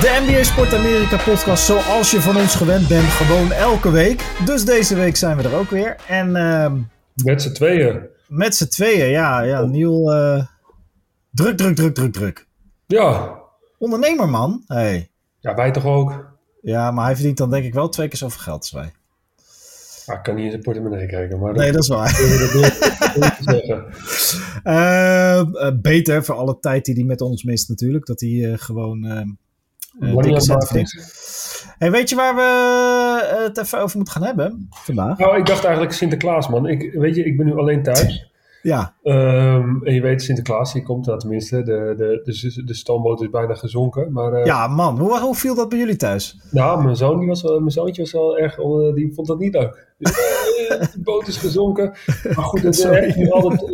De NBA Sport Amerika podcast zoals je van ons gewend bent, gewoon elke week. Dus deze week zijn we er ook weer. En uh, met z'n tweeën. Met z'n tweeën, ja. ja Niel, uh, druk, druk, druk, druk, druk. Ja. Ondernemer, man. Hey. Ja, wij toch ook. Ja, maar hij verdient dan denk ik wel twee keer zoveel geld als wij. Ah, ik kan niet in zijn portemonnee kijken. Maar nee, dat is waar. uh, beter voor alle tijd die hij met ons mist natuurlijk. Dat hij uh, gewoon uh. Hey, weet je waar we het even over moeten gaan hebben vandaag? Nou, ik dacht eigenlijk Sinterklaas, man. Ik, weet je, ik ben nu alleen thuis. Ja. Um, en je weet, Sinterklaas, die komt, nou, tenminste, de, de, de, de stoomboot is bijna gezonken. Maar, uh, ja, man, hoe, hoe viel dat bij jullie thuis? Nou, mijn, zoon, die was wel, mijn zoontje was wel erg, die vond dat niet leuk. Dus, de boot is gezonken. Maar goed, het,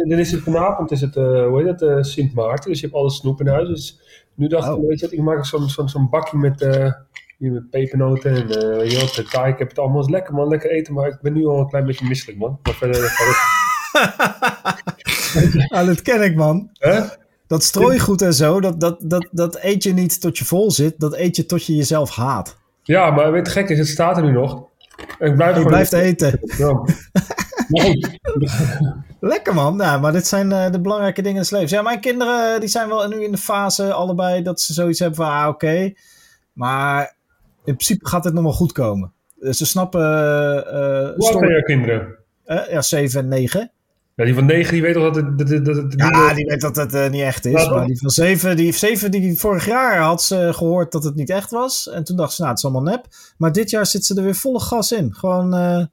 dan is het vanavond, is het, hoe heet het, Sint Maarten, dus je hebt alle snoep in huis. Dus nu dacht ik, oh. weet je ik maak zo'n zo'n zo'n bakje met... Hier met pepernoten en uh, weet je wat, Ik heb het allemaal eens lekker man, lekker eten. Maar ik ben nu al een klein beetje misselijk man. Maar verder, ja, dat ken ik, man. Dat strooigoed en zo, dat, dat, dat, dat eet je niet tot je vol zit. Dat eet je tot je jezelf haat. Ja, maar weet je, gek is, het staat er nu nog. En ik blijf je blijft eten. Ja. Lekker man, ja, maar dit zijn uh, de belangrijke dingen in het leven. Ja, mijn kinderen die zijn wel nu in de fase allebei dat ze zoiets hebben van, ah oké. Maar in principe gaat het nog wel goed komen. Ze snappen... Uh, Hoe oud zijn jouw kinderen? Uh, ja, 7 en 9. Ja, die van 9 die weet toch dat het... Dat, dat, dat, ja, die weet dat het uh, niet echt is. Nou, maar die van 7, die, 7 die vorig jaar had ze gehoord dat het niet echt was. En toen dacht ze, nou, het is allemaal nep. Maar dit jaar zit ze er weer volle gas in. Gewoon, uh,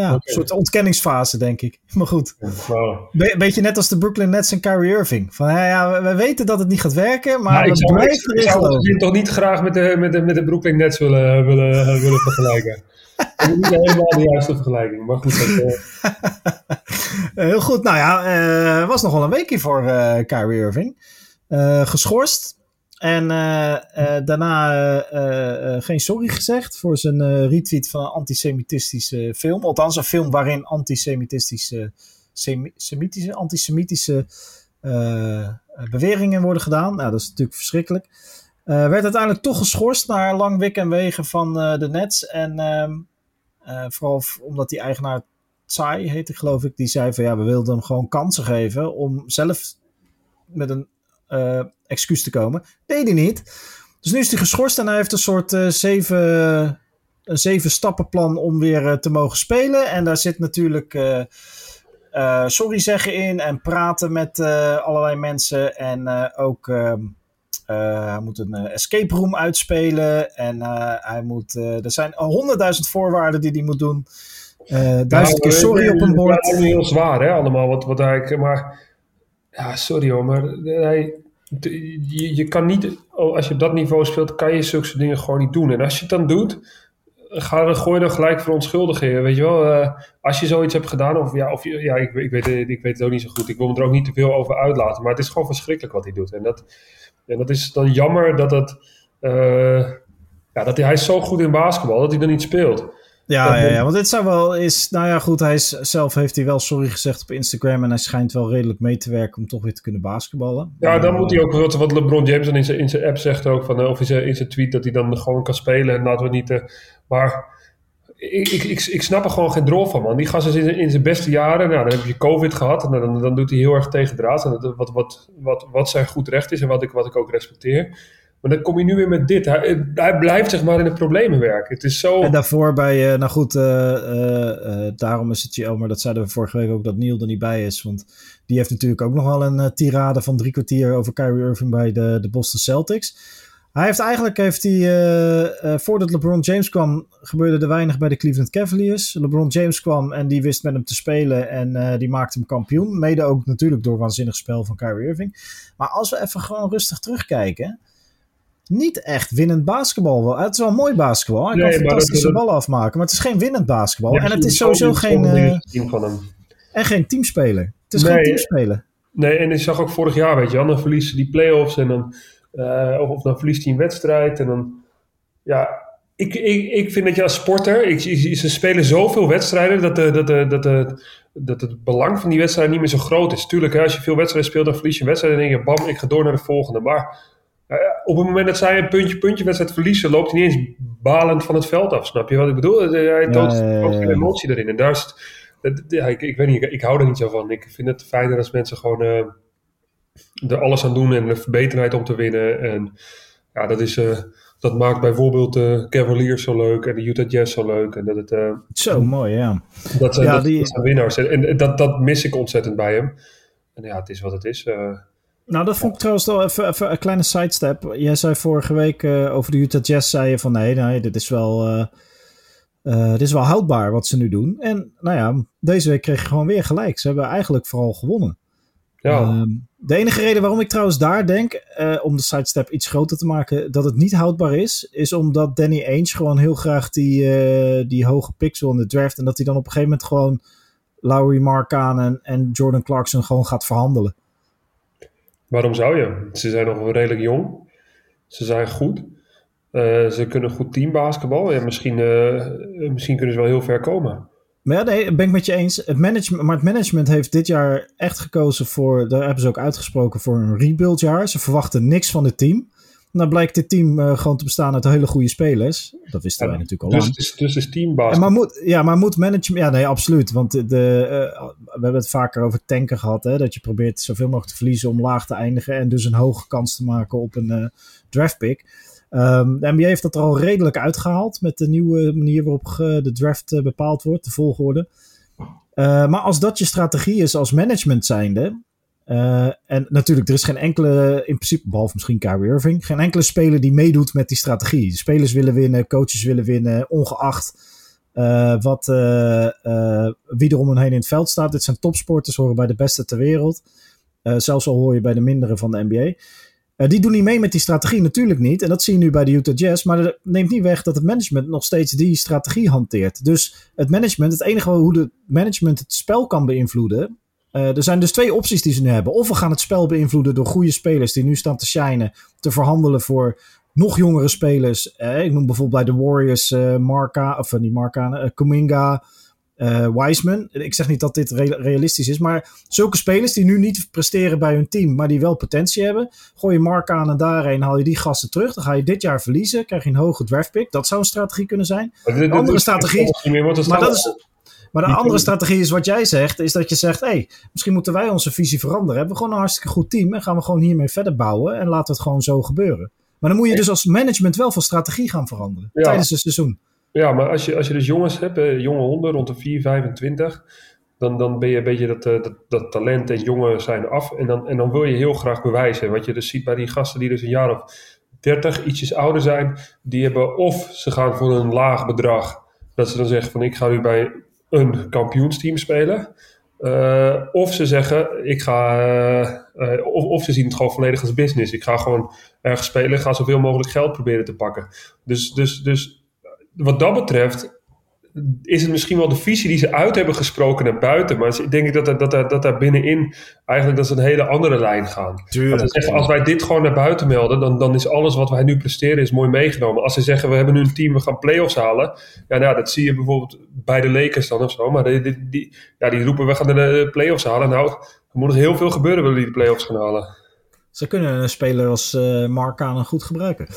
ja, okay. een soort ontkenningsfase, denk ik. Maar goed. Wow. Be beetje net als de Brooklyn Nets en Kyrie Irving. Van, ja, ja we weten dat het niet gaat werken, maar nou, we blijven erin geloven. Ik toch niet graag met de, met de, met de Brooklyn Nets willen, willen, willen vergelijken. Dat is niet helemaal de juiste vergelijking, maar goed. Dat, uh... Heel goed. Nou ja, uh, was nogal een weekje voor uh, Kyrie Irving. Geschorst. En daarna geen sorry gezegd voor zijn retweet van een antisemitistische film. Althans, een film waarin antisemitistische, semitische, antisemitische beweringen worden gedaan. Nou, dat is natuurlijk verschrikkelijk. werd uiteindelijk toch geschorst naar lang wik en wegen van de Nets. En ehm, vooral omdat die eigenaar Tsai heette geloof ik, die zei van ja, we wilden hem gewoon kansen geven om zelf met een excuus te komen. Deed hij niet. Dus nu is hij geschorst en hij heeft een soort uh, zeven, een zeven stappenplan om weer uh, te mogen spelen. En daar zit natuurlijk sorry zeggen in en praten met allerlei mensen. En ook ehm, hij moet een escape room uitspelen. En hij moet, er zijn honderdduizend voorwaarden die hij moet doen. Uh, duizend keer sorry op een bord. Het is heel zwaar, hè, allemaal. Wat, wat hij, maar ja, sorry hoor, maar hij, je, je kan niet, oh, als je op dat niveau speelt, kan je zulke dingen gewoon niet doen. En als je het dan doet, ga dan, gooi dan gelijk verontschuldigen. Weet je wel, uh, als je zoiets hebt gedaan, of ja, of, ja ik, ik, weet, ik weet het ook niet zo goed. Ik wil me er ook niet te veel over uitlaten. Maar het is gewoon verschrikkelijk wat hij doet. En dat, en dat is dan jammer dat het. Uh, ja, dat hij, is zo goed in basketbal dat hij er niet speelt. Ja, ja, ja, want dit zou wel is. Nou ja, goed. Hij is, zelf heeft hij wel sorry gezegd op Instagram. En hij schijnt wel redelijk mee te werken om toch weer te kunnen basketballen. Ja, dan moet hij ook. Wat, wat LeBron James dan in zijn, in zijn app zegt ook. Van, of in zijn, in zijn tweet dat hij dan gewoon kan spelen. En laten we niet. Uh, maar ik, ik, ik, ik, snap er gewoon geen drol van, man. Die gast is in, in zijn beste jaren. Nou, dan heb je COVID gehad. En dan, dan doet hij heel erg tegen draad. En wat, wat, wat, wat zijn goed recht is en wat ik, wat ik ook respecteer. Maar dan kom je nu weer met dit. Hij, blijft zeg maar in de problemen werken. Het is zo... En daarvoor bij, uh, nou goed, uh, uh, daarom is het je, oh, maar dat zeiden we vorige week ook dat Neil er niet bij is. Want die heeft natuurlijk ook nog wel een tirade van drie kwartier over Kyrie Irving bij de, de Boston Celtics. Hij heeft eigenlijk, heeft hij, voordat LeBron James kwam, gebeurde er weinig bij de Cleveland Cavaliers. LeBron James kwam en die wist met hem te spelen en die maakte hem kampioen. Mede ook natuurlijk door waanzinnig spel van Kyrie Irving. Maar als we even gewoon rustig terugkijken niet echt winnend basketbal. Het is wel mooi basketbal. Hij kan fantastische ballen afmaken, maar het is geen winnend basketbal. en het is sowieso geen. Uh, van hem. En geen teamspeler. Het is geen teamspeler. Nee, en ik zag ook vorig jaar, weet je, dan verliest die playoffs en dan. Uh, of, of, dan verliest hij een wedstrijd en dan. Ja, ik, ik, ik vind dat je als sporter. Ik, ze spelen zoveel wedstrijden dat, de, dat, de, dat, de, dat het belang van die wedstrijd niet meer zo groot is. Tuurlijk, hè, als je veel wedstrijden speelt, dan verlies je een wedstrijd en denk je, bam, ik ga door naar de volgende. Maar op het moment dat zij een puntje, puntje wedstrijd verliezen, loopt hij niet eens balend van het veld af. Snap je wat ik bedoel? Hij toont geen emotie erin. En daar is het, ja, ik, ik, weet niet, ik, ik, hou er niet zo van. Ik vind het fijner als mensen gewoon uh, er alles aan doen en de verbeterheid om te winnen. En ja, dat, is, uh, dat maakt bijvoorbeeld de uh, Cavaliers zo leuk en de Utah Jazz zo leuk. En dat het, uh, zo mooi, ja. Dat, ja, dat, die... dat zijn winnaars. En, en, dat, dat mis ik ontzettend bij hem. En ja, het is wat het is. Nou, dat vond ik trouwens wel even, even een kleine sidestep. Jij zei vorige week over de Utah Jazz, zei je van nee, nee, dit is wel uh, dit is wel houdbaar wat ze nu doen. En nou ja, deze week kreeg je gewoon weer gelijk. Ze hebben eigenlijk vooral gewonnen. Ja. Uh, de enige reden waarom ik trouwens daar denk, om de sidestep iets groter te maken, dat het niet houdbaar is, is omdat Danny Ainge gewoon heel graag die, die hoge pixel in de draft en dat hij dan op een gegeven moment gewoon Lowry Markkanen en Jordan Clarkson gewoon gaat verhandelen. Waarom zou je? Ze zijn nog redelijk jong. Ze zijn goed. Uh, ze kunnen goed teambasketbal. Ja, misschien, uh, misschien kunnen ze wel heel ver komen. Maar ja, nee, ben ik met je eens. Het management, maar het management heeft dit jaar echt gekozen voor, daar hebben ze ook uitgesproken, voor een rebuildjaar. Ze verwachten niks van het team. Nou blijkt dit team uh, gewoon te bestaan uit hele goede spelers. Dat wisten ja, wij natuurlijk al dus, lang. Dus, dus is teambasketbal. Maar moet, ja, maar moet management... Ja, nee, absoluut. Want de, we hebben het vaker over tanken gehad. Hè, dat je probeert zoveel mogelijk te verliezen om laag te eindigen. En dus een hoge kans te maken op een draft pick. Um, de NBA heeft dat er al redelijk uitgehaald met de nieuwe manier waarop de draft uh, bepaald wordt, de volgorde. Uh, maar als dat je strategie is als management zijnde, uh, en natuurlijk, er is geen enkele, in principe, behalve misschien Kyrie Irving, geen enkele speler die meedoet met die strategie. Spelers willen winnen, coaches willen winnen, ongeacht wat, wie er om hen in het veld staat. Dit zijn topsporters, horen bij de beste ter wereld. zelfs al hoor je bij de mindere van de NBA. Die doen niet mee met die strategie, natuurlijk niet. En dat zie je nu bij de Utah Jazz. Maar dat neemt niet weg dat het management nog steeds die strategie hanteert. Dus het management, het enige hoe het management het spel kan beïnvloeden. Uh, er zijn dus twee opties die ze nu hebben. Of we gaan het spel beïnvloeden door goede spelers die nu staan te shinen. Te verhandelen voor nog jongere spelers. Uh, ik noem bijvoorbeeld bij de Warriors Marca, of niet Marca, Kuminga uh, Wiseman. Ik zeg niet dat dit realistisch is, maar zulke spelers die nu niet presteren bij hun team, maar die wel potentie hebben, gooi je Mark aan en daarheen, haal je die gasten terug. Dan ga je dit jaar verliezen, krijg je een hoge draftpick. Dat zou een strategie kunnen zijn. Een andere strategie. Maar dat is. Maar de andere strategie is wat jij zegt, is dat je zegt, hé, hey, misschien moeten wij onze visie veranderen. Hebben we gewoon een hartstikke goed team en gaan we gewoon hiermee verder bouwen en laten het gewoon zo gebeuren. Maar dan moet je dus als management wel van strategie gaan veranderen tijdens het seizoen. Ja, maar als je, als je dus jongens hebt, jonge honden rond de 4, 25, dan, dan ben je een beetje dat, eh, dat, dat talent en jongen zijn af. En dan, en dan wil je heel graag bewijzen. Wat je dus ziet bij die gasten die dus een jaar of 30, ietsjes ouder zijn, die hebben of ze gaan voor een laag bedrag, dat ze dan zeggen van ik ga nu bij een kampioensteam spelen. Uh, of ze zeggen, ik ga, uh, of, of ze zien het gewoon volledig als business. Ik ga gewoon ergens spelen, ga zoveel mogelijk geld proberen te pakken. Dus, dus, dus wat dat betreft is het misschien wel de visie die ze uit hebben gesproken naar buiten. Maar ik denk dat, dat, dat, dat daar binnenin eigenlijk dat ze een hele andere lijn gaan. Als, ze zeggen, als wij dit gewoon naar buiten melden, dan, dan is alles wat wij nu presteren is mooi meegenomen. Als ze zeggen, we hebben nu een team, we gaan play-offs halen. Ja, nou, dat zie je bijvoorbeeld bij de Lakers dan of zo. Maar die, die, die ja, die roepen, we gaan de play-offs halen. Nou, er moet nog heel veel gebeuren willen die de play-offs gaan halen. Ze kunnen een speler als uh, Mark goed gebruiken.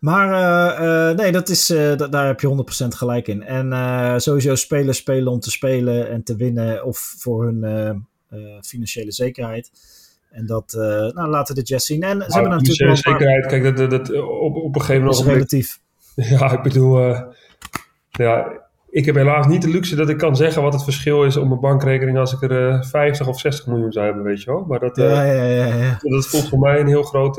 Maar uh, uh, nee, dat is, uh, daar heb je 100% gelijk in. En sowieso spelers spelen om te spelen en te winnen of voor hun financiële zekerheid. En dat nou, laten de Jazz zien. En ze hebben natuurlijk wel paar... zekerheid, kijk, dat, dat, op, op een gegeven moment... relatief. Ja, ik bedoel... ja, ik heb helaas niet de luxe dat ik kan zeggen wat het verschil is op mijn bankrekening als ik er 50 of 60 miljoen zou hebben, weet je wel. Maar dat, ja, ja, ja, ja. dat voelt voor mij een heel groot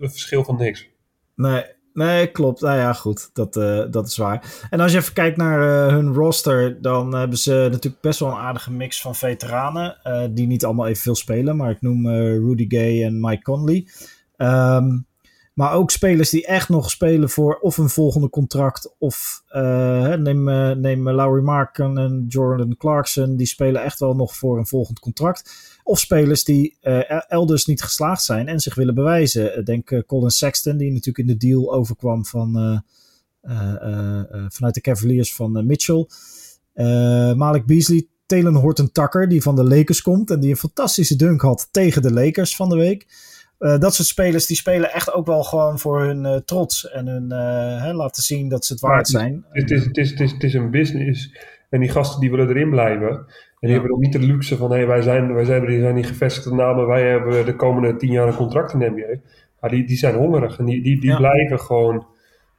verschil van niks. Nee, nee, klopt. Nou ja, goed. Dat, uh, dat is waar. En als je even kijkt naar uh, hun roster, dan hebben ze natuurlijk best wel een aardige mix van veteranen. Uh, die niet allemaal evenveel spelen, maar ik noem Rudy Gay en Mike Conley. Um, maar ook spelers die echt nog spelen voor of een volgende contract. Of neem, neem Lowry Marken en Jordan Clarkson. Die spelen echt wel nog voor een volgend contract. Of spelers die elders niet geslaagd zijn en zich willen bewijzen. Eh, denk Colin Sexton, die natuurlijk in de deal overkwam van, vanuit de Cavaliers van Mitchell. Malik Beasley, Taylor Horton Tucker, die van de Lakers komt en die een fantastische dunk had tegen de Lakers van de week. Dat soort spelers die spelen echt ook wel gewoon voor hun trots en hun hè, laten zien dat ze het waard zijn. Het is, het, is, het, is, het is een business en die gasten die willen erin blijven. En die hebben nog niet de luxe van hey, wij, zijn, wij zijn, die zijn die gevestigde namen, wij hebben de komende tien jaar een contract in de NBA. Ja, die, die zijn hongerig en die, die, die blijven gewoon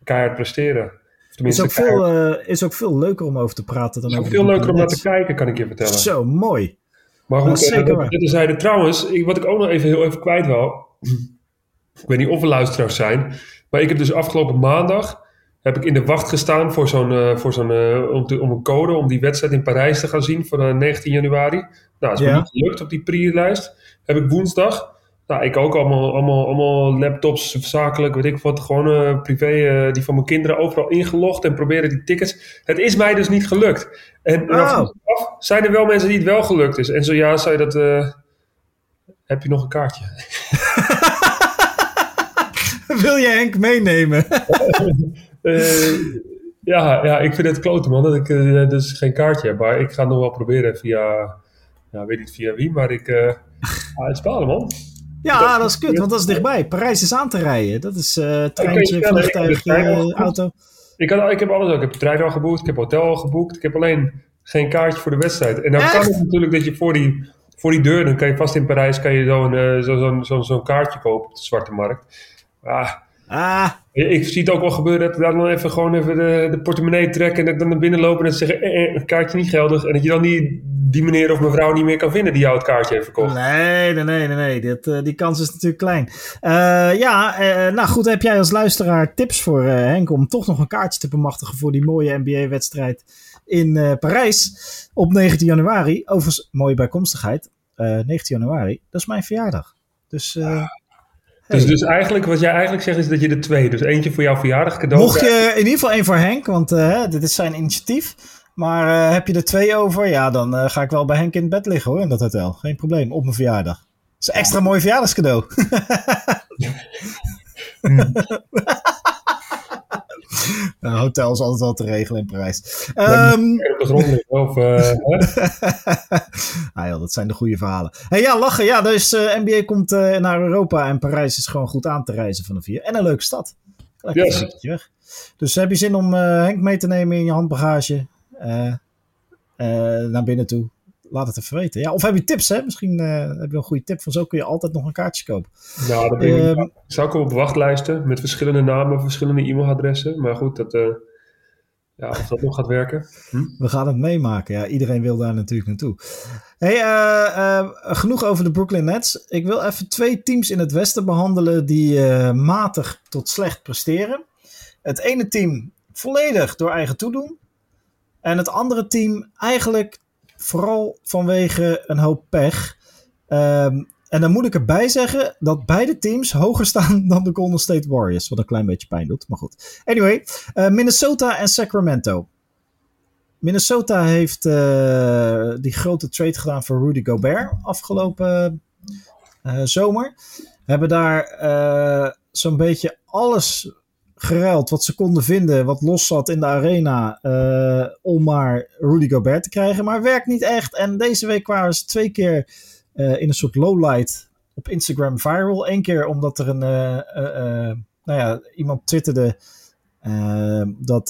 keihard presteren. Is ook, veel, is ook veel leuker om over te praten dan over. Is ook veel leuker om naar te kijken, kan ik je vertellen. Zo, mooi. Maar goed, zeker dit trouwens, ik, wat ik ook nog even heel even kwijt wil. Ik weet niet of er luisteraars zijn. Maar ik heb dus afgelopen maandag heb ik in de wacht gestaan voor zo'n, uh, voor zo'n, om, om, een code om die wedstrijd in Parijs te gaan zien voor 19 januari. Nou, dat is me niet gelukt op die pre-lijst. Heb ik woensdag nou, ik ook allemaal, allemaal, allemaal laptops, zakelijk, weet ik wat, gewoon privé, die van mijn kinderen overal ingelogd en proberen die tickets. Het is mij dus niet gelukt. En oh. af, zijn er wel mensen die het wel gelukt is. En zo ja, zei dat, heb je nog een kaartje? Wil je Henk meenemen? ja, ja, ik vind het klote man dat ik dus geen kaartje heb. Maar ik ga het nog wel proberen via, ja, weet niet via wie, maar ik, ah, het spelen man. Ja, dat, is kut, want dat is dichtbij. Parijs is aan te rijden. Dat is uh, treintje, vliegtuig, auto. Ik, had, ik heb alles ook. Ik heb de trein al geboekt, ik heb hotel al geboekt. Ik heb alleen geen kaartje voor de wedstrijd. En dan kan het natuurlijk dat je voor die, voor die deur, dan kan je vast in Parijs kan je zo'n uh, zo, zo, zo, zo'n kaartje kopen op de zwarte markt. Ah, ah. Ik zie het ook wel gebeuren dat we dan even gewoon even de, de portemonnee trekken en dat dan naar binnen lopen en zeggen, eh, eh, kaartje niet geldig. En dat je dan die, die meneer of mevrouw niet meer kan vinden die jou het kaartje heeft verkocht. Nee, nee, nee, nee. Dit, uh, die kans is natuurlijk klein. Uh, ja, uh, nou goed, heb jij als luisteraar tips voor Henk om toch nog een kaartje te bemachtigen voor die mooie NBA-wedstrijd in Parijs op 19 januari? Overigens, mooie bijkomstigheid. 19 januari, dat is mijn verjaardag. Dus... Ah. Dus, dus eigenlijk, wat jij eigenlijk zegt, is dat je er twee, dus eentje voor jouw verjaardag cadeau Mocht je in ieder geval één voor Henk, want uh, dit is zijn initiatief. Maar uh, heb je er twee over, ja, dan uh, ga ik wel bij Henk in het bed liggen hoor, in dat hotel. Geen probleem, op mijn verjaardag. Dat is een extra mooi verjaardagscadeau. Een hotel is altijd wel te regelen in Parijs. Um, op de grond of... Uh, ah, joh, dat zijn de goede verhalen. Hey, ja, lachen. Ja, dus uh, NBA komt uh, naar Europa en Parijs is gewoon goed aan te reizen vanaf hier. En een leuke stad. Lekker yes. weg. Dus heb je zin om Henk mee te nemen in je handbagage naar binnen toe? Laat het even weten. Ja, of heb je tips, hè? Misschien uh, heb je een goede tip van zo kun je altijd nog een kaartje kopen. Nou, dat ben ik, um, zou ik op wachtlijsten met verschillende namen, verschillende e-mailadressen. Maar goed, dat, uh, ja, of dat nog gaat werken. Hm? We gaan het meemaken. Ja, iedereen wil daar natuurlijk naartoe. Hey, uh, genoeg over de Brooklyn Nets. Ik wil even twee teams in het Westen behandelen die matig tot slecht presteren. Het ene team volledig door eigen toedoen. En het andere team eigenlijk Vooral vanwege een hoop pech. Um, en dan moet ik erbij zeggen dat beide teams hoger staan dan de Golden State Warriors. Wat een klein beetje pijn doet, maar goed. Anyway, uh, Minnesota en Sacramento. Minnesota heeft uh, die grote trade gedaan voor Rudy Gobert afgelopen uh, zomer. Hebben daar zo'n beetje alles geruild wat ze konden vinden, wat los zat in de arena, uh, om maar Rudy Gobert te krijgen. Maar werkt niet echt. En deze week waren ze twee keer uh, in een soort lowlight op Instagram viral. Eén keer omdat er een, uh, nou ja, iemand twitterde. dat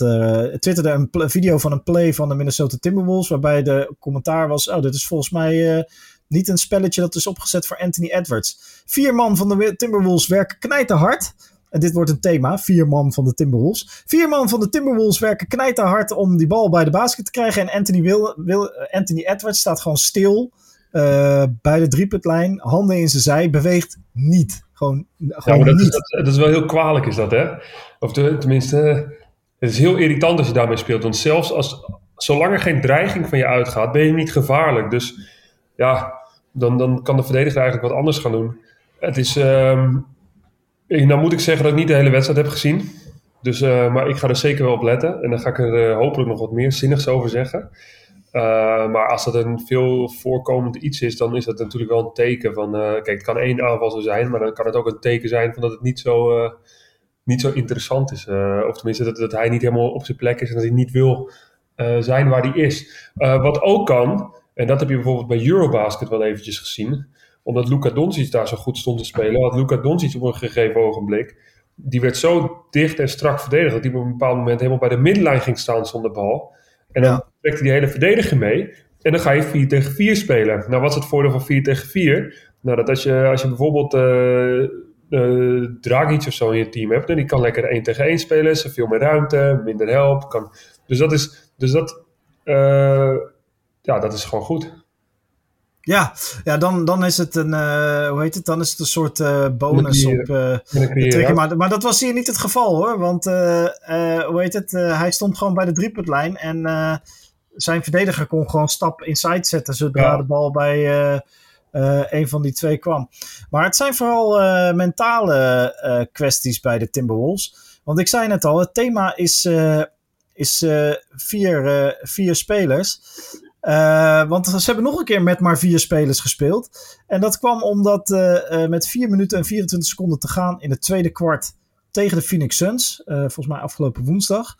twitterde een video van een play van de Minnesota Timberwolves, waarbij de commentaar was: Oh, dit is volgens mij niet een spelletje dat is opgezet voor Anthony Edwards. Vier man van de Timberwolves werken knijterhard. En dit wordt een thema. Vier man van de Timberwolves. Vier man van de Timberwolves werken knijterhard om die bal bij de basket te krijgen. En Anthony, Will, Will, Anthony Edwards staat gewoon stil uh, bij de driepuntlijn. Handen in zijn zij. Beweegt niet. Gewoon, gewoon ja, dat, niet. Is, dat, dat, is wel heel kwalijk is dat hè. Of tenminste, het is heel irritant als je daarmee speelt. Want zelfs als, zolang er geen dreiging van je uitgaat, ben je niet gevaarlijk. Dus ja, dan, dan kan de verdediger eigenlijk wat anders gaan doen. Het is... Um, nou moet ik zeggen dat ik niet de hele wedstrijd heb gezien. Dus, uh, maar ik ga er zeker wel op letten. En dan ga ik er uh, hopelijk nog wat meer zinnigs over zeggen. Uh, maar als dat een veel voorkomend iets is, dan is dat natuurlijk wel een teken van... kijk, het kan één aanval zo zijn, maar dan kan het ook een teken zijn van dat het niet zo, niet zo interessant is. of tenminste, dat, dat hij niet helemaal op zijn plek is en dat hij niet wil zijn waar hij is. wat ook kan, en dat heb je bijvoorbeeld bij Eurobasket wel eventjes gezien omdat Luka Doncic daar zo goed stond te spelen, had Luka Doncic op een gegeven ogenblik, die werd zo dicht en strak verdedigd, dat hij op een bepaald moment helemaal bij de middenlijn ging staan zonder bal. En dan ja. trekt die hele verdediger mee. En dan ga je 4 tegen 4 spelen. Nou, wat is het voordeel van 4 tegen 4? Nou, dat als je, als je bijvoorbeeld uh, uh, Dragic of zo in je team hebt, dan die kan lekker 1 tegen 1 spelen, ze veel meer ruimte, minder help. Kan, dus dat is, dus dat, uh, ja, dat is gewoon goed. Ja, ja dan, dan is het een, uh, hoe heet het, dan is het een soort uh, bonus op uh, maar, maar dat was hier niet het geval hoor, want hoe heet het, hij stond gewoon bij de driepuntlijn en zijn verdediger kon gewoon stap inside zetten zodra ja. de bal bij een van die twee kwam. Maar het zijn vooral mentale kwesties bij de Timberwolves, want ik zei net al, het thema is, is vier, vier spelers. Uh, want ze hebben nog een keer met maar vier spelers gespeeld. En dat kwam omdat uh, uh, met 4 minuten en 24 seconden te gaan in het tweede kwart tegen de Phoenix Suns, volgens mij afgelopen woensdag.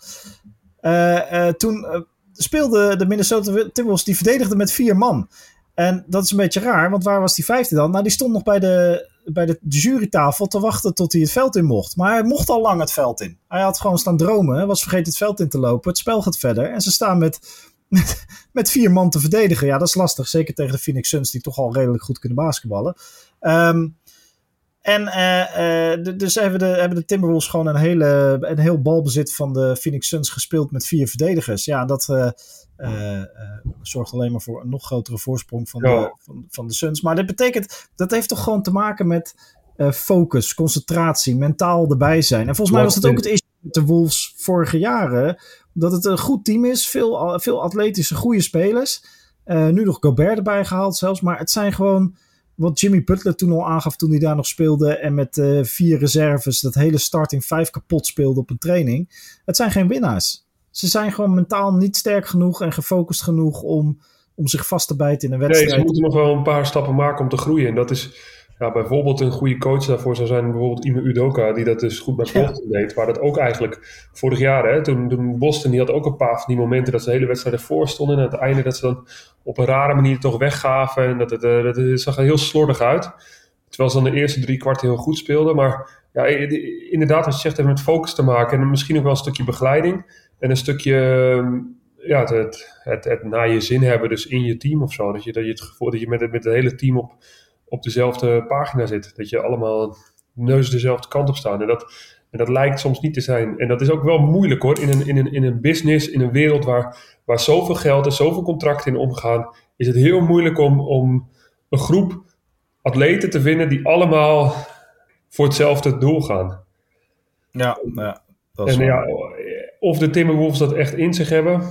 toen speelde de Minnesota Timberwolves, die verdedigde met vier man. En dat is een beetje raar, want waar was die vijfde dan? Nou, die stond nog bij de, bij de jurytafel te wachten tot hij het veld in mocht. Maar hij mocht al lang het veld in. Hij had gewoon staan dromen, was vergeten het veld in te lopen. Het spel gaat verder en ze staan met met, met vier man te verdedigen. Ja, dat is lastig. Zeker tegen de Phoenix Suns, die toch al redelijk goed kunnen basketballen. Um, en uh, uh, dus hebben de, hebben de Timberwolves gewoon een, hele, een heel balbezit van de Phoenix Suns gespeeld met vier verdedigers. Ja, dat uh, zorgt alleen maar voor een nog grotere voorsprong van, ja. de, van, van, de Suns. Maar dat betekent, dat heeft toch gewoon te maken met focus, concentratie, mentaal erbij zijn. En volgens mij was het ook het issue met de Wolves vorige jaren dat het een goed team is. Veel, veel atletische, goede spelers. Uh, nu nog Gobert erbij gehaald zelfs. Maar het zijn gewoon wat Jimmy Butler toen al aangaf toen hij daar nog speelde. En met uh, vier reserves dat hele starting vijf kapot speelde op een training. Het zijn geen winnaars. Ze zijn gewoon mentaal niet sterk genoeg en gefocust genoeg om, om zich vast te bijten in een wedstrijd. Nee, ze moeten nog wel een paar stappen maken om te groeien. En dat is ja, bijvoorbeeld een goede coach daarvoor zou zijn bijvoorbeeld Ime Udoka, die dat dus goed bij Boston ja. deed. Waar dat ook eigenlijk vorig jaar, hè, toen, toen Boston, die had ook een paar van die momenten dat ze de hele wedstrijd ervoor stonden. En aan het einde dat ze dan op een rare manier toch weggaven. En dat het, uh, dat het zag er heel slordig uit. Terwijl ze dan de eerste drie kwart heel goed speelden. Maar ja, inderdaad, wat je zegt, heeft met focus te maken. En misschien ook wel een stukje begeleiding. En een stukje ehm, ja, het, het, het, het naar je zin hebben, dus in je team of zo. Dat je, dat je het gevoel dat je met het, met het hele team op op dezelfde pagina zit. Dat je allemaal neus dezelfde kant op staan. En dat, en dat lijkt soms niet te zijn. En dat is ook wel moeilijk hoor. In een, in een, in een business, in een wereld waar, waar zoveel geld en zoveel contracten in omgaan, is het heel moeilijk om, om een groep atleten te vinden die allemaal voor hetzelfde doel gaan. Ja, ja. Dat is en ja, of de Timberwolves dat echt in zich hebben,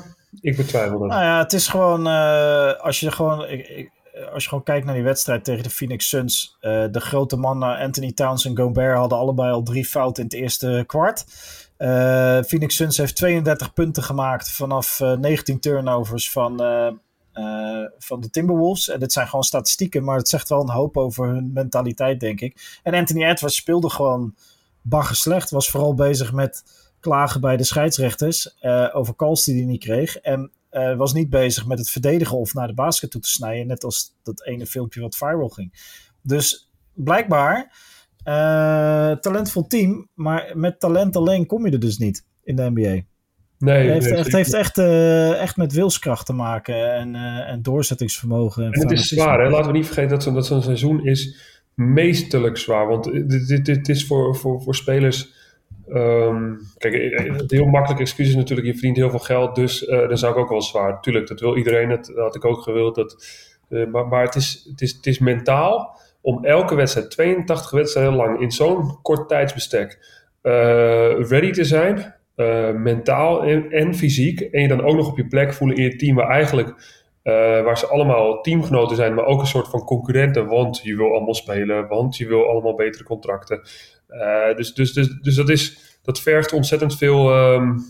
ik betwijfel dat. Nou ja, het is gewoon, uh, als je gewoon, ik, ik, eh, als je gewoon kijkt naar die wedstrijd tegen de Phoenix Suns. Uh, de grote mannen Anthony Towns en Gobert hadden allebei al drie fouten in het eerste kwart. Uh, Phoenix Suns heeft 32 punten gemaakt vanaf 19 turnovers van, van de Timberwolves. En dit zijn gewoon statistieken, maar het zegt wel een hoop over hun mentaliteit, denk ik. En Anthony Edwards speelde gewoon bagger slecht. Was vooral bezig met klagen bij de scheidsrechters over calls die hij niet kreeg. En uh, was niet bezig met het verdedigen of naar de basket toe te snijden. Net als dat ene filmpje wat viral ging. Dus blijkbaar uh, talentvol team. Maar met talent alleen kom je er dus niet in de NBA. Nee, het heeft, echt, heeft echt, uh, echt met wilskracht te maken en, en doorzettingsvermogen. En, en het is zwaar, hè? laten we niet vergeten dat zo'n dat zo seizoen is meestelijk zwaar. Want dit, dit, dit is voor, voor, voor spelers Um, kijk, eh, eh, het heel makkelijk excuus is natuurlijk, je verdient heel veel geld, dus uh, dan zou ik ook wel zwaar. Tuurlijk, dat wil iedereen, dat, had ik ook gewild. Dat, maar maar het, is, het, is, het is mentaal om elke wedstrijd, 82 wedstrijden lang, in zo'n kort tijdsbestek, ready te zijn. mentaal en, en, fysiek. En je dan ook nog op je plek voelen in je team, waar eigenlijk waar ze allemaal teamgenoten zijn, maar ook een soort van concurrenten. Want je wil allemaal spelen, want je wil allemaal betere contracten. Uh, dus, dus, dus, dus dat, is, dat vergt ontzettend veel um,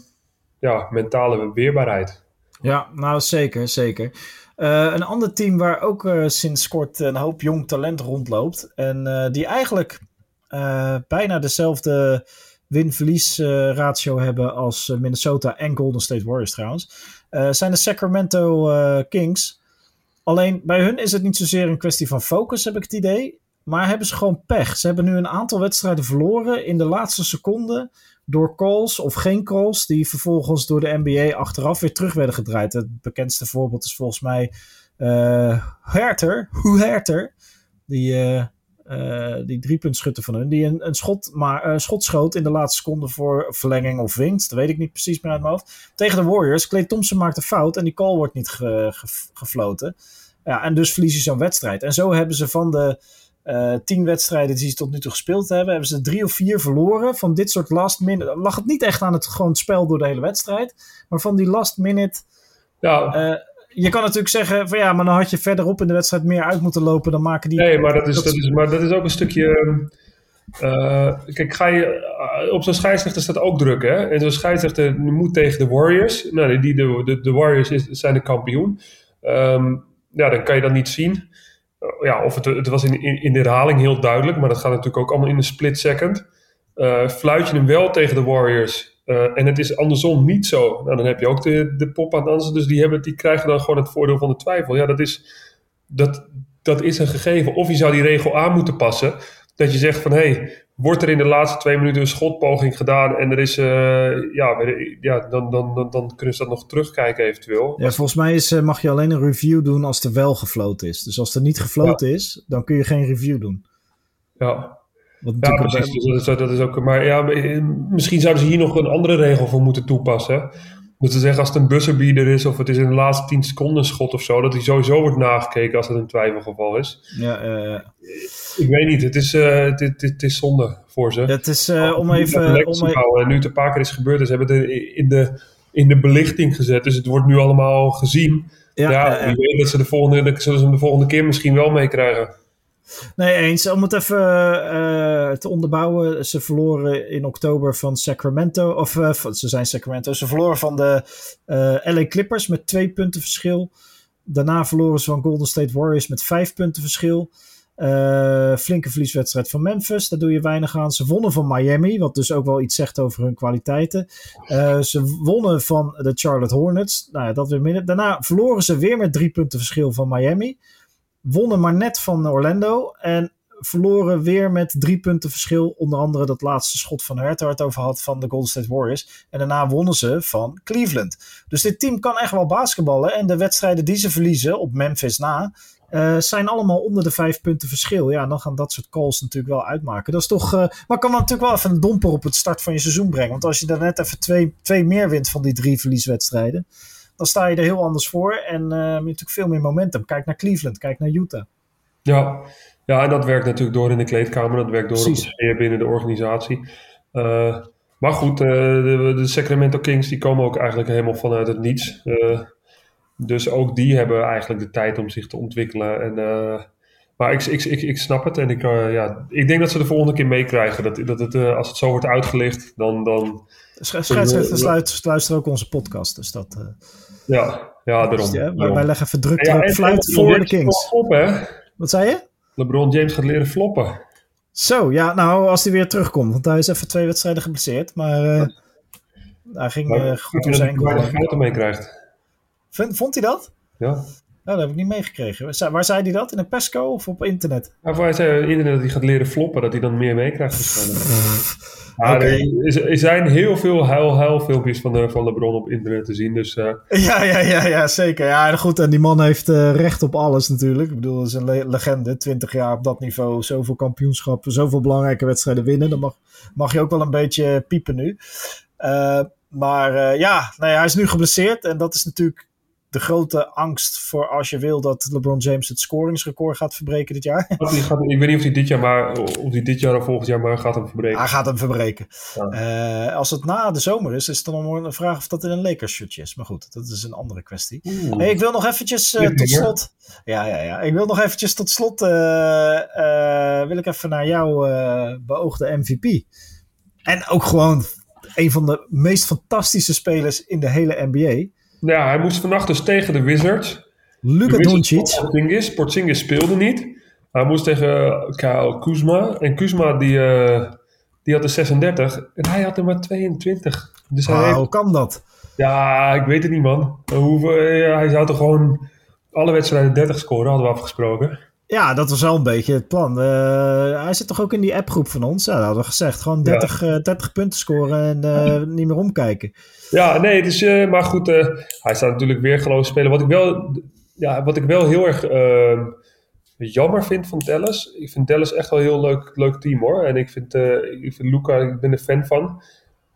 ja, mentale weerbaarheid. Ja, nou zeker, zeker. Uh, een ander team waar ook uh, sinds kort een hoop jong talent rondloopt. En die eigenlijk bijna dezelfde win-verlies ratio hebben als Minnesota en Golden State Warriors trouwens. zijn de Sacramento Kings. Alleen bij hun is het niet zozeer een kwestie van focus, heb ik het idee. Maar hebben ze gewoon pech. Ze hebben nu een aantal wedstrijden verloren in de laatste seconde. Door calls of geen calls, die vervolgens door de NBA achteraf weer terug werden gedraaid. Het bekendste voorbeeld is volgens mij uh, Herter, hoe Herter, die, uh, uh, die driepuntschutter van hun, die een, schot, maar, schot schoot in de laatste seconde voor verlenging of winst. Dat weet ik niet precies meer uit mijn hoofd. Tegen de Warriors. Clay Thompson maakt een fout en die call wordt niet ge, ge, gefloten. Ja, en dus verliezen ze zo'n wedstrijd. En zo hebben ze van de uh, tien wedstrijden die ze tot nu toe gespeeld hebben, hebben ze drie of vier verloren. Van dit soort last minute. Lag het niet echt aan het gewoon spel door de hele wedstrijd. Maar van die last minute. Ja. Uh, je kan natuurlijk zeggen van ja, maar dan had je verderop in de wedstrijd meer uit moeten lopen. Dan maken die. Nee, maar dat is, dat is, maar dat is ook een stukje. Uh, kijk, ga je, op zo'n scheidsrechter staat ook druk, hè? En zo'n scheidsrechter moet tegen de Warriors. Nou, die, de, de, de Warriors is, zijn de kampioen. Um, ja, dan kan je dat niet zien. Uh, ja, of het, het was in, in, in, de herhaling heel duidelijk, maar dat gaat natuurlijk ook allemaal in een split second. Uh, fluit je hem wel tegen de Warriors uh, en het is andersom niet zo, nou, dan heb je ook de, de pop aan. Dus die, hebben, die krijgen dan gewoon het voordeel van de twijfel. Ja, dat is, dat, dat is een gegeven. Of je zou die regel aan moeten passen. Dat je zegt van hé, hey, wordt er in de laatste twee minuten een schotpoging gedaan en er is, uh, ja, ja dan, dan, dan, dan kunnen ze dat nog terugkijken eventueel. Ja, volgens mij is, mag je alleen een review doen als er wel gefloten is. Dus als er niet gefloten ja. is, dan kun je geen review doen. Ja, ja, precies. Dat, is, dat is ook, maar ja, misschien zouden ze hier nog een andere regel voor moeten toepassen. Moeten zeggen als het een buzzerbeater is of het is in de laatste 10 seconden schot of zo, dat hij sowieso wordt nagekeken als het een twijfelgeval is. Ja, uh, ik weet niet, het is, uh, dit, dit, is zonde voor ze. Het is uh, om even. Om even... En nu het een paar keer is gebeurd, dus ze hebben het in de, in de belichting gezet, dus het wordt nu allemaal gezien. Ja, ja weet dat ze de volgende, dat zullen ze hem de volgende keer misschien wel meekrijgen. Nee, eens. Om het even uh, te onderbouwen. Ze verloren in oktober van Sacramento. Of uh, ze zijn Sacramento. Ze verloren van de LA Clippers met twee punten verschil. Daarna verloren ze van Golden State Warriors met vijf punten verschil. flinke verlieswedstrijd van Memphis. Daar doe je weinig aan. Ze wonnen van Miami. Wat dus ook wel iets zegt over hun kwaliteiten. ze wonnen van de Charlotte Hornets. Nou ja, dat weer midden. Daarna verloren ze weer met drie punten verschil van Miami wonnen maar net van Orlando. En verloren weer met drie punten verschil. Onder andere dat laatste schot van Hertha waar het over had van de Golden State Warriors. En daarna wonnen ze van Cleveland. Dus dit team kan echt wel basketballen. En de wedstrijden die ze verliezen op Memphis na... Uh, zijn allemaal onder de vijf punten verschil. Ja, dan gaan dat soort calls natuurlijk wel uitmaken. Dat is toch. Uh, maar kan dan natuurlijk wel even een domper op het start van je seizoen brengen. Want als je daar net even twee, twee meer wint van die drie verlieswedstrijden dan sta je er heel anders voor. En heb je natuurlijk veel meer momentum. Kijk naar Cleveland, kijk naar Utah. Ja, ja en dat werkt natuurlijk door in de kleedkamer. Dat werkt door op de sfeer binnen de organisatie. Uh, maar goed, uh, de, de, Sacramento Kings die komen ook eigenlijk helemaal vanuit het niets. dus ook die hebben eigenlijk de tijd om zich te ontwikkelen. En, maar ik, ik, ik, ik snap het en ik, ja, ik denk dat ze de volgende keer meekrijgen. Dat, dat het, als het zo wordt uitgelicht, dan... dan Scheidsrechters luisteren ook onze podcast, dus dat... Ja, ja daarom. Dus, ja, wij, wij leggen verdrukt ja, ja, fluit voor de Kings. Floppen, Wat zei je? LeBron James gaat leren floppen. Zo, ja, nou, als hij weer terugkomt. Want hij is even twee wedstrijden geblesseerd. Maar uh, hij ging uh, goed door zijn goal. Hij meekrijgt. Vond hij dat? Ja. Nou, dat heb ik niet meegekregen. Waar zei hij dat? In een pesco of op internet? Nou, hij zei op internet dat hij gaat leren floppen. Dat hij dan meer meekrijgt. Maar okay. er, zijn heel veel huil-huil-filmpjes van, uh, van LeBron op internet te zien. Dus, uh... ja, ja, ja, ja, zeker. Ja, goed. En die man heeft uh, recht op alles natuurlijk. Ik bedoel, dat is een le legende. 20 jaar op dat niveau. Zoveel kampioenschappen, zoveel belangrijke wedstrijden winnen. Dan mag, mag je ook wel een beetje piepen nu. maar ja, nou ja, hij is nu geblesseerd. En dat is natuurlijk de grote angst voor als je wil dat LeBron James het scoringsrecord gaat verbreken dit jaar. Gaat, ik weet niet of hij dit jaar, maar, of hij dit jaar of volgend jaar maar gaat hem verbreken. Hij gaat hem verbreken. Ja. Uh, als het na de zomer is, is het dan een vraag of dat in een Lakers shirtje is. Maar goed, dat is een andere kwestie. Hey, ik wil nog eventjes uh, tot slot. Ja, ja, ja. Ik wil nog eventjes tot slot. Uh, wil ik even naar jouw beoogde MVP. En ook gewoon een van de meest fantastische spelers in de hele NBA. Ja, hij moest vannacht dus tegen de Wizards. Luka Doncic. Porzingis. Porzingis speelde niet. Hij moest tegen Kyle Kuzma. En Kuzma die, uh, die had de 36 en hij had er maar 22. Dus hij hoe kan dat? Ja, ik weet het niet man. Hoe, uh, hij zou toch gewoon alle wedstrijden 30 scoren, hadden we afgesproken. Ja, dat was wel een beetje het plan. Uh, hij zit toch ook in die appgroep van ons? Ja, dat hadden we gezegd. Gewoon 30, ja. uh, 30 punten scoren en uh, niet meer omkijken. Ja, nee, is, maar goed, hij staat natuurlijk weer geloof spelen. Wat ik wel, ja, wat ik wel heel erg jammer vind van Dallas. Ik vind Dallas echt wel een heel leuk, leuk team hoor. En ik vind, ik vind Luca, ik ben er fan van.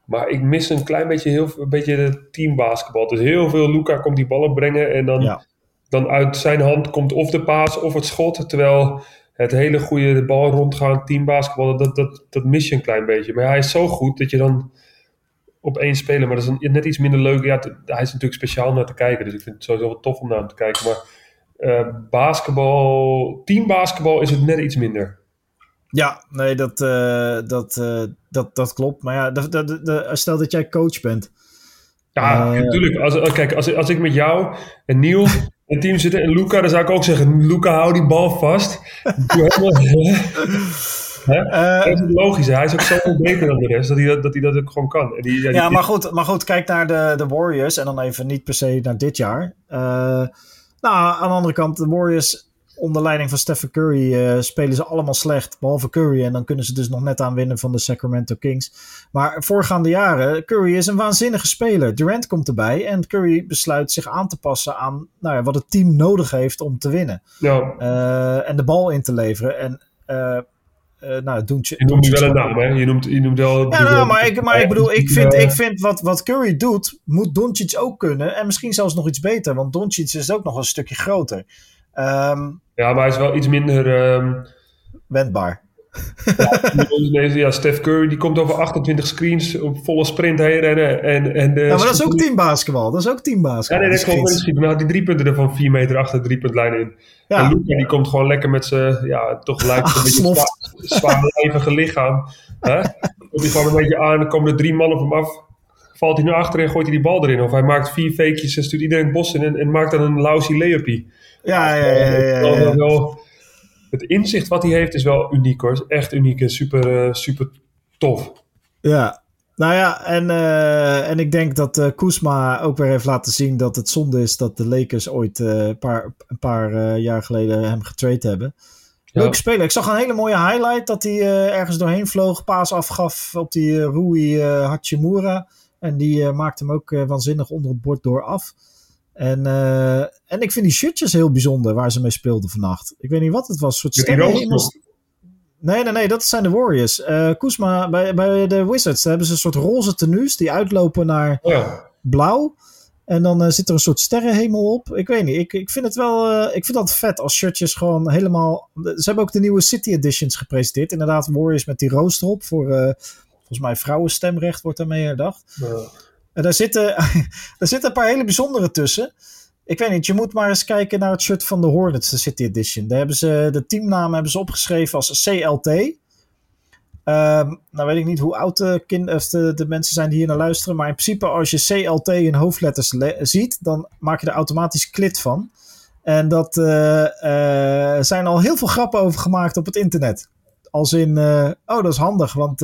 Maar ik mis een klein beetje, heel, een beetje de teambasketbal. Dus heel veel Luca komt die ballen brengen en dan... Ja dan uit zijn hand komt of de paas of het schot. Terwijl het hele goede de bal rondgaan, teambasketbal, dat, dat, dat mis je een klein beetje. Maar hij is zo goed dat je dan op één speler, maar dat is net iets minder leuk. Ja, hij is natuurlijk speciaal naar te kijken, dus ik vind het sowieso wel tof om naar hem te kijken. Maar uh, basketbal, teambasketbal is het net iets minder. Ja, nee, dat, uh, dat, uh, dat, dat klopt. Maar ja, de, stel dat jij coach bent. Ja, natuurlijk. Als, kijk, als, als ik met jou en Niel het team zitten. En Luca, dan zou ik ook zeggen, Luca, hou die bal vast. Hè? Uh, dat is logisch. Hij is ook zoveel beter dan de rest dat hij dat, dat, hij dat ook gewoon kan. En die, ja, ja maar, goed, maar goed, kijk naar de, de Warriors en dan even niet per se naar dit jaar. Uh, nou, aan de andere kant, de Warriors onder leiding van Stephen Curry uh, spelen ze allemaal slecht, behalve Curry. En dan kunnen ze dus nog net aan winnen van de Sacramento Kings. Maar voorgaande jaren, Curry is een waanzinnige speler. Durant komt erbij en Curry besluit zich aan te passen aan nou ja, wat het team nodig heeft om te winnen. Ja. Uh, en de bal in te leveren. En uh, uh, nou, Doentje, je noemt nu wel een naam, hè? Je noemt, je noemt wel... Ja, nou, maar, ik, maar ik bedoel, ik vind, ik vind wat, wat Curry doet, moet Doncic ook kunnen. En misschien zelfs nog iets beter, want Doncic is ook nog een stukje groter. Um, ja, maar hij is wel iets minder... Um... Wendbaar. Ja, ja, Steph Curry die komt over 28 screens op volle sprint heen rennen. En, en de ja, maar dat is ook teambasketbal. Dat is ook teambasketbal. Ja, nee, dat komt schieten. Maar die drie punten er van 4 meter achter de driepuntlijn in. Ja. En Luca die komt gewoon lekker met zijn, ja, toch lijkt een beetje zwaar, zwaar lichaam. Hè? Komt hij gewoon een beetje aan, dan komen er drie mannen op hem af. Valt hij naar achter en gooit hij die bal erin. Of hij maakt vier fakejes en stuurt iedereen het bos in en, en maakt dan een lousy layupie. Ja, ja, ja. ja, ja, het inzicht wat hij heeft is wel uniek hoor. Echt uniek en super, uh, super tof. Ja, nou ja, en, uh, en ik denk dat uh, Kuzma ook weer heeft laten zien dat het zonde is dat de Lakers ooit een paar, een paar jaar geleden hem getrade hebben. Leuk speler. Ik zag een hele mooie highlight dat hij ergens doorheen vloog, paas afgaf op die Rui Hachimura. En die maakte hem ook waanzinnig onder het bord door af. En, uh, en ik vind die shirtjes heel bijzonder waar ze mee speelden vannacht. Ik weet niet wat het was. Soort sterrenhemels. Nee, nee, nee, dat zijn de Warriors. Uh, Kuzma, bij, bij de Wizards hebben ze een soort roze tenues die uitlopen naar ja. blauw. En dan uh, zit er een soort sterrenhemel op. Ik weet niet, ik, ik vind het wel uh, ik vind dat vet als shirtjes gewoon helemaal... Ze hebben ook de nieuwe City Editions gepresenteerd. Inderdaad, Warriors met die roos erop. Voor, volgens mij vrouwenstemrecht wordt daarmee herdacht. Ja. En daar zitten, daar zitten een paar hele bijzondere tussen. Ik weet niet, je moet maar eens kijken naar het shirt van de Hornets, de City Edition. Daar hebben ze de teamnaam hebben ze opgeschreven als CLT. Um, ehm, nou weet ik niet hoe oud de, kind, of de, de, mensen zijn die hier naar luisteren. Maar in principe als je CLT in hoofdletters ziet, dan maak je er automatisch klit van. En dat uh, uh, zijn al heel veel grappen over gemaakt op het internet. Als in, uh, oh dat is handig, want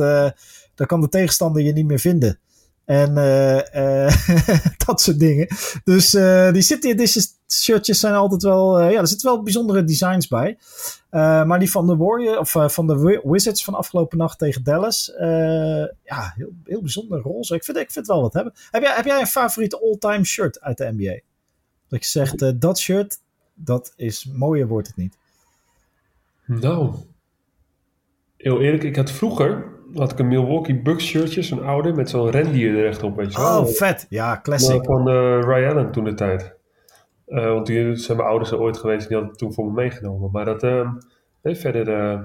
dan kan de tegenstander je niet meer vinden. En uh, uh, dat soort dingen. Dus uh, die City Edition shirtjes zijn altijd wel... ja, er zitten wel bijzondere designs bij. maar die van de Warrior, of van de Wizards van afgelopen nacht tegen Dallas... ja, heel, heel bijzonder roze. Ik vind, ik vind het wel wat hebben. Heb jij, heb jij een favoriete all-time shirt uit de NBA? Dat je zegt, dat shirt, dat is mooier wordt het niet. Nou, heel eerlijk, ik had vroeger had ik een Milwaukee Bucks shirtje, zo'n oude, met zo'n rendier er echt op, weet je wel. Oh, vet. Ja, classic. van uh, Ray Allen toen de tijd. Uh, want die zijn mijn ouders er ooit geweest en die hadden het toen voor me meegenomen. Maar dat, uh, nee, verder, uh,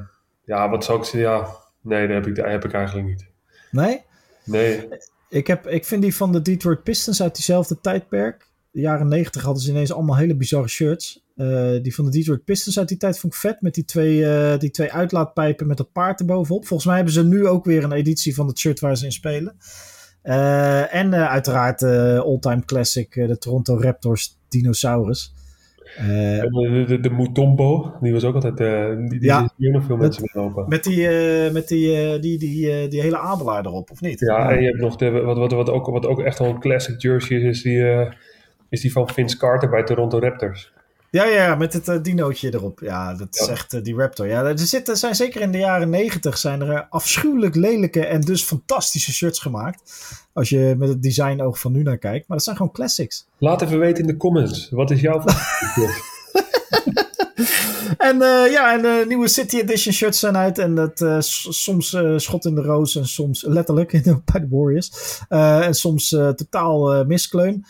ja, wat zou ik zeggen, ja, nee, dat heb ik, dat heb ik eigenlijk niet. Nee? Nee. Ik, heb, ik vind die van de Detroit Pistons uit diezelfde tijdperk, de jaren negentig hadden ze ineens allemaal hele bizarre shirts. Uh, die van de Detroit Pistons uit die tijd vond ik vet. Met die twee, uh, die twee uitlaatpijpen met dat paard erbovenop. Volgens mij hebben ze nu ook weer een editie van het shirt waar ze in spelen. Uh, en uiteraard all-time classic, de Toronto Raptors Dinosaurus. de, de, de, Mutombo, die was ook altijd. die, die ja, hier nog veel mensen lopen. Met die, met die, die, die, die hele adelaar erop, of niet? Ja, en je hebt nog de, wat, wat, wat, ook, wat ook echt wel een classic jersey is, is die is die van Vince Carter bij Toronto Raptors. Ja, ja, met het uh, dinootje erop. Ja, dat is echt uh, die Raptor. Ja, er zitten, zijn zeker in de jaren negentig zijn er afschuwelijk lelijke en dus fantastische shirts gemaakt. Als je met het design oog van nu naar kijkt. Maar dat zijn gewoon classics. Laat even weten in de comments. Wat is jouw En uh, ja, en de nieuwe City Edition shirts zijn uit. En dat uh, soms uh, schot in de roos en soms letterlijk bij de Warriors. en soms totaal miskleun.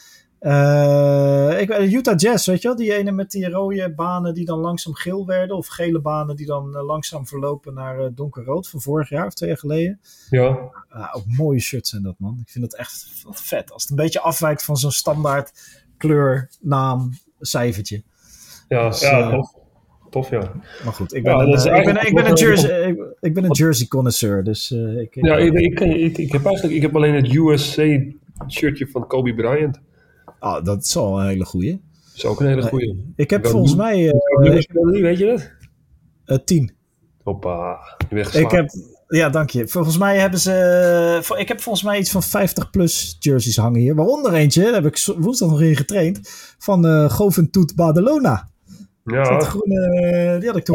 Ik, Utah Jazz, weet je wel? Die ene met die rode banen die dan langzaam geel werden. Of gele banen die dan langzaam verlopen naar donkerrood van vorig jaar of twee jaar geleden. Ja. ook mooie shirts zijn dat, man. Ik vind dat echt vet. Als het een beetje afwijkt van zo'n standaard kleur, naam, cijfertje. Ja, dus, ja tof. Tof, ja. Maar goed, ik ben, ja, een, uh, ik ben, ik ben een jersey, ik, ik, ben een jersey connoisseur, dus uh, ik... Ja, ik, ik, ik, ik, heb eigenlijk ik heb alleen het USA shirtje van Kobe Bryant. Ah, dat is al een hele goeie. Dat is ook een hele goeie. Uh, ik heb volgens mij... Uh, weet je dat? tien. Hoppa, je Ik heb... Ja, dank je. Volgens mij hebben ze. Ik heb volgens mij iets van 50 plus jerseys hangen hier. Waaronder eentje, daar heb ik woensdag nog in getraind. Van uh, Goventoet Badalona. Ja. Groene, die had ik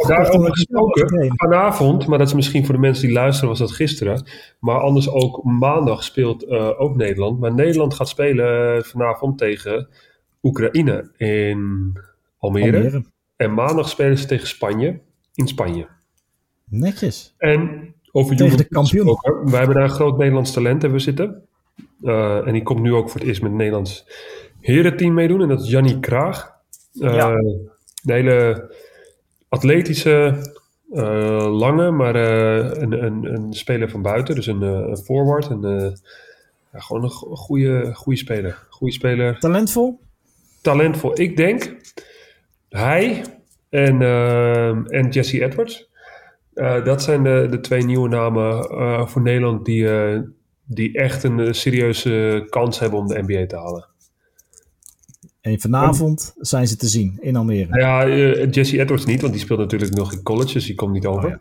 gesproken, vanavond, maar dat is misschien voor de mensen die luisteren, was dat gisteren. Maar anders ook maandag speelt uh, ook Nederland. Maar Nederland gaat spelen vanavond tegen Oekraïne in Almere. Almere. En maandag spelen ze tegen Spanje in Spanje. Netjes. En over tegen de kampioen. We hebben daar een groot Nederlands talent hebben zitten. Uh, en die komt nu ook voor het eerst met het Nederlands herenteam meedoen. En dat is Jannie Kraag. Uh, ja de hele atletische, uh, lange, maar uh, een, een, een, speler van buiten. Dus een, uh, een forward. Een, ja, gewoon een goede, goede speler. Goede speler. Talentvol? Talentvol. Ik denk hij en, en Jesse Edwards. dat zijn de, de twee nieuwe namen voor Nederland die, die echt een serieuze kans hebben om de NBA te halen. En vanavond zijn ze te zien in Almere. Ja, uh, Jesse Edwards niet, want die speelt natuurlijk nog in college, dus die komt niet over. Oh,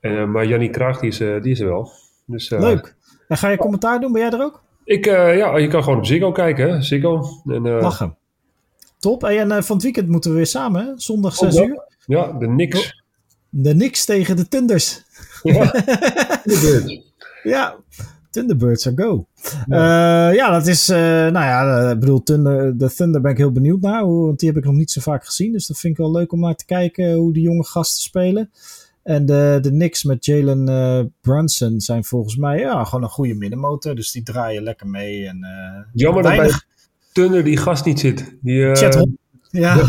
ja. uh, maar Jannie Kraag, die is, uh, die is er wel. Dus, Leuk. En ga je commentaar doen? Ben jij er ook? Ik, ja, je kan gewoon op Ziggo kijken, hè? Ziggo. En, Lachen. Top. En van het weekend moeten we weer samen, hè? Zondag 6 uur. Ja, de Knicks. De Knicks tegen de Tunders. Ja, ja, Thunderbirds are go. Ja, uh, ja dat is, uh, nou ja, ik bedoel, Thunder, de Thunder ben ik heel benieuwd naar, hoe, want die heb ik nog niet zo vaak gezien. Dus dat vind ik wel leuk om naar te kijken hoe die jonge gasten spelen. En de, de Knicks met Jalen uh, Brunson zijn volgens mij ja, gewoon een goede middenmotor. Dus die draaien lekker mee. En, Jammer dat bij Thunder die gast niet zit. Die, Chat ja.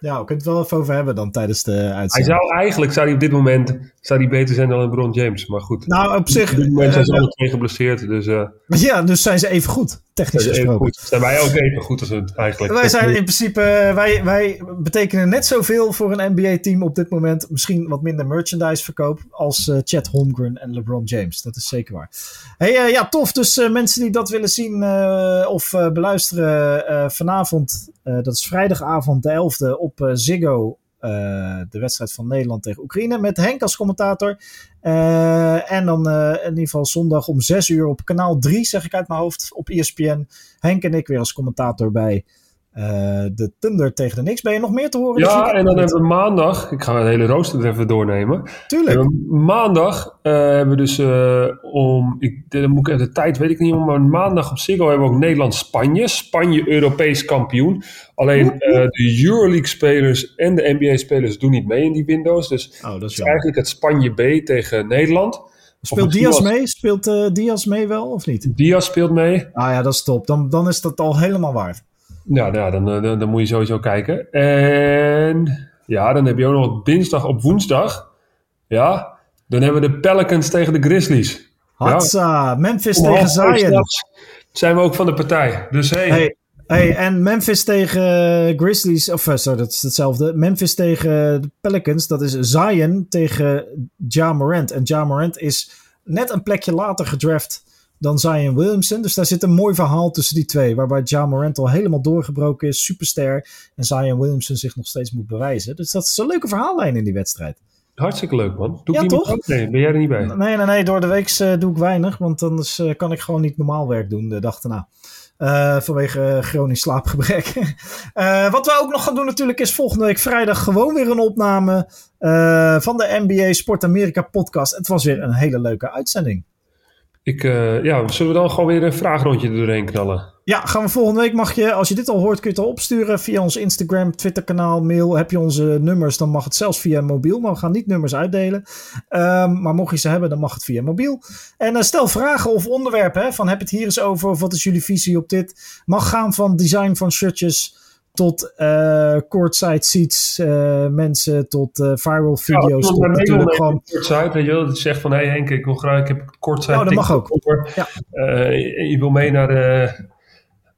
Ja, we kunnen het wel even over hebben dan tijdens de uitzending. Hij zou eigenlijk, zou hij op dit moment, zou hij beter zijn dan LeBron James. Maar goed. Nou, op zich... Op dit moment zijn ze uh, alle twee geblesseerd, dus... Uh, ja, dus zijn ze even goed, technisch zijn gesproken. Goed. Zijn wij ook even goed als het eigenlijk... Wij zijn in principe, wij, wij betekenen net zoveel voor een NBA-team op dit moment. Misschien wat minder merchandise verkoop als uh, Chad Holmgren en LeBron James. Dat is zeker waar. Hey, uh, ja, tof. Dus mensen die dat willen zien of beluisteren vanavond, dat is vrijdagavond de 11e op Ziggo uh, de wedstrijd van Nederland tegen Oekraïne met Henk als commentator. En dan in ieder geval zondag om 6 uur op kanaal 3, zeg ik uit mijn hoofd, op ESPN. Henk en ik weer als commentator bij uh, de Thunder tegen de Knicks. Ben je nog meer te horen? Ja, en dan hebben we maandag, ik ga het hele rooster er even doornemen. Tuurlijk. maandag uh, hebben we dus uh, om, ik, dan moet ik even de tijd, weet ik niet meer, maar maandag op Ziggo hebben we ook Nederland-Spanje. Spanje Europees kampioen. Alleen de Euroleague spelers en de NBA spelers doen niet mee in die windows. Dus oh, dat is, eigenlijk het Spanje B tegen Nederland. Speelt Diaz mee? Speelt uh, Diaz mee wel of niet? Diaz speelt mee. Ah ja, dat is top. Dan, dan is dat al helemaal waard. Ja, nou, dan, dan, dan, moet je sowieso kijken. En ja, dan heb je ook nog dinsdag op woensdag. Ja, dan hebben we de Pelicans tegen de Grizzlies. Hatsa, ja. Memphis tegen Zion. Zijn we ook van de partij. Dus hey. hey. Hey, en Memphis tegen Grizzlies, of eh, sorry, dat is hetzelfde. Memphis tegen de Pelicans, dat is Zion tegen Ja Morant. En Ja Morant is net een plekje later gedraft dan Zion Williamson. Dus daar zit een mooi verhaal tussen die twee. Waarbij Ja Morant al helemaal doorgebroken is, superster. En Zion Williamson zich nog steeds moet bewijzen. Dus dat is een leuke verhaallijn in die wedstrijd. Hartstikke leuk, man. Doe ja, toch? Nee, ben jij er niet bij? Nee, nee, nee. Door de week uh, doe ik weinig. Want anders uh, kan ik gewoon niet normaal werk doen de dag daarna. Uh, vanwege chronisch slaapgebrek. wat we ook nog gaan doen natuurlijk is volgende week vrijdag gewoon weer een opname van de NBA Sport Amerika podcast. Het was weer een hele leuke uitzending. Ik, ja, zullen we dan gewoon weer een vraagrondje doorheen knallen? Ja, gaan we volgende week mag je, als je dit al hoort, kun je het al opsturen via ons Instagram, Twitter kanaal, mail. Heb je onze nummers, dan mag het zelfs via mobiel, maar we gaan niet nummers uitdelen. Um, maar mocht je ze hebben, dan mag het via mobiel. En uh, stel vragen of onderwerpen, van heb het hier eens over, of wat is jullie visie op dit? Mag gaan van design van shirtjes tot uh, courtside seats, uh, mensen, tot uh, viral video's. Ja, tot natuurlijk gewoon. Courtside, weet je wel, dat zegt van hé hey Henk, ik wil graag, ik heb courtside. Nou, dat mag ook. Ja. je wil mee naar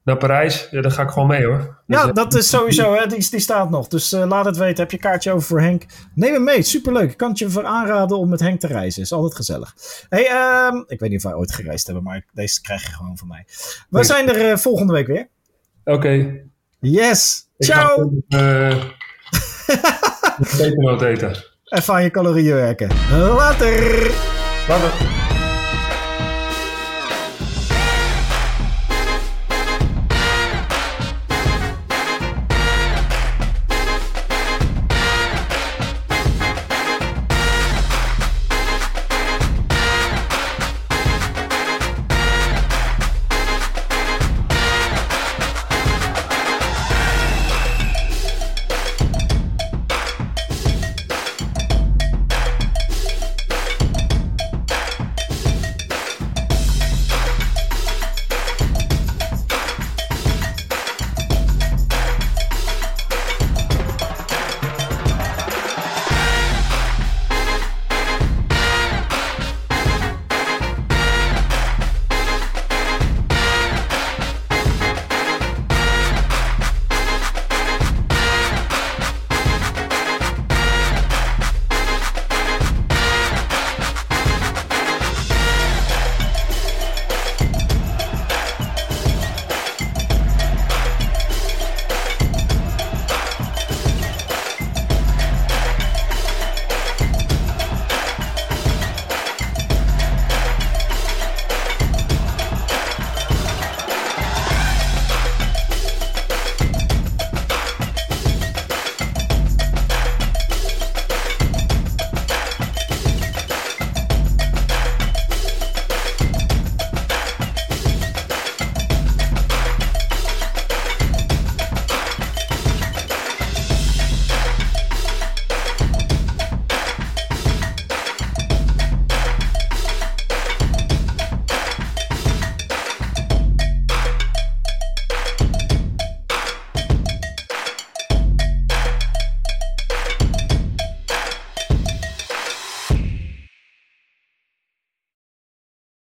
naar Parijs, ja, daar ga ik gewoon mee hoor. Ja, dus, eh, dat is sowieso, hè, die, die staat nog. Dus laat het weten. Heb je kaartje over voor Henk? Neem hem mee, superleuk. Ik kan het je voor aanraden om met Henk te reizen. Is altijd gezellig. Hey, um, ik weet niet of wij ooit gereisd hebben, maar deze krijg je gewoon van mij. We nee. zijn er volgende week weer. Oké. Okay. Yes. Ik Ciao. Uh, eten. Even aan je calorieën werken. Later. Later.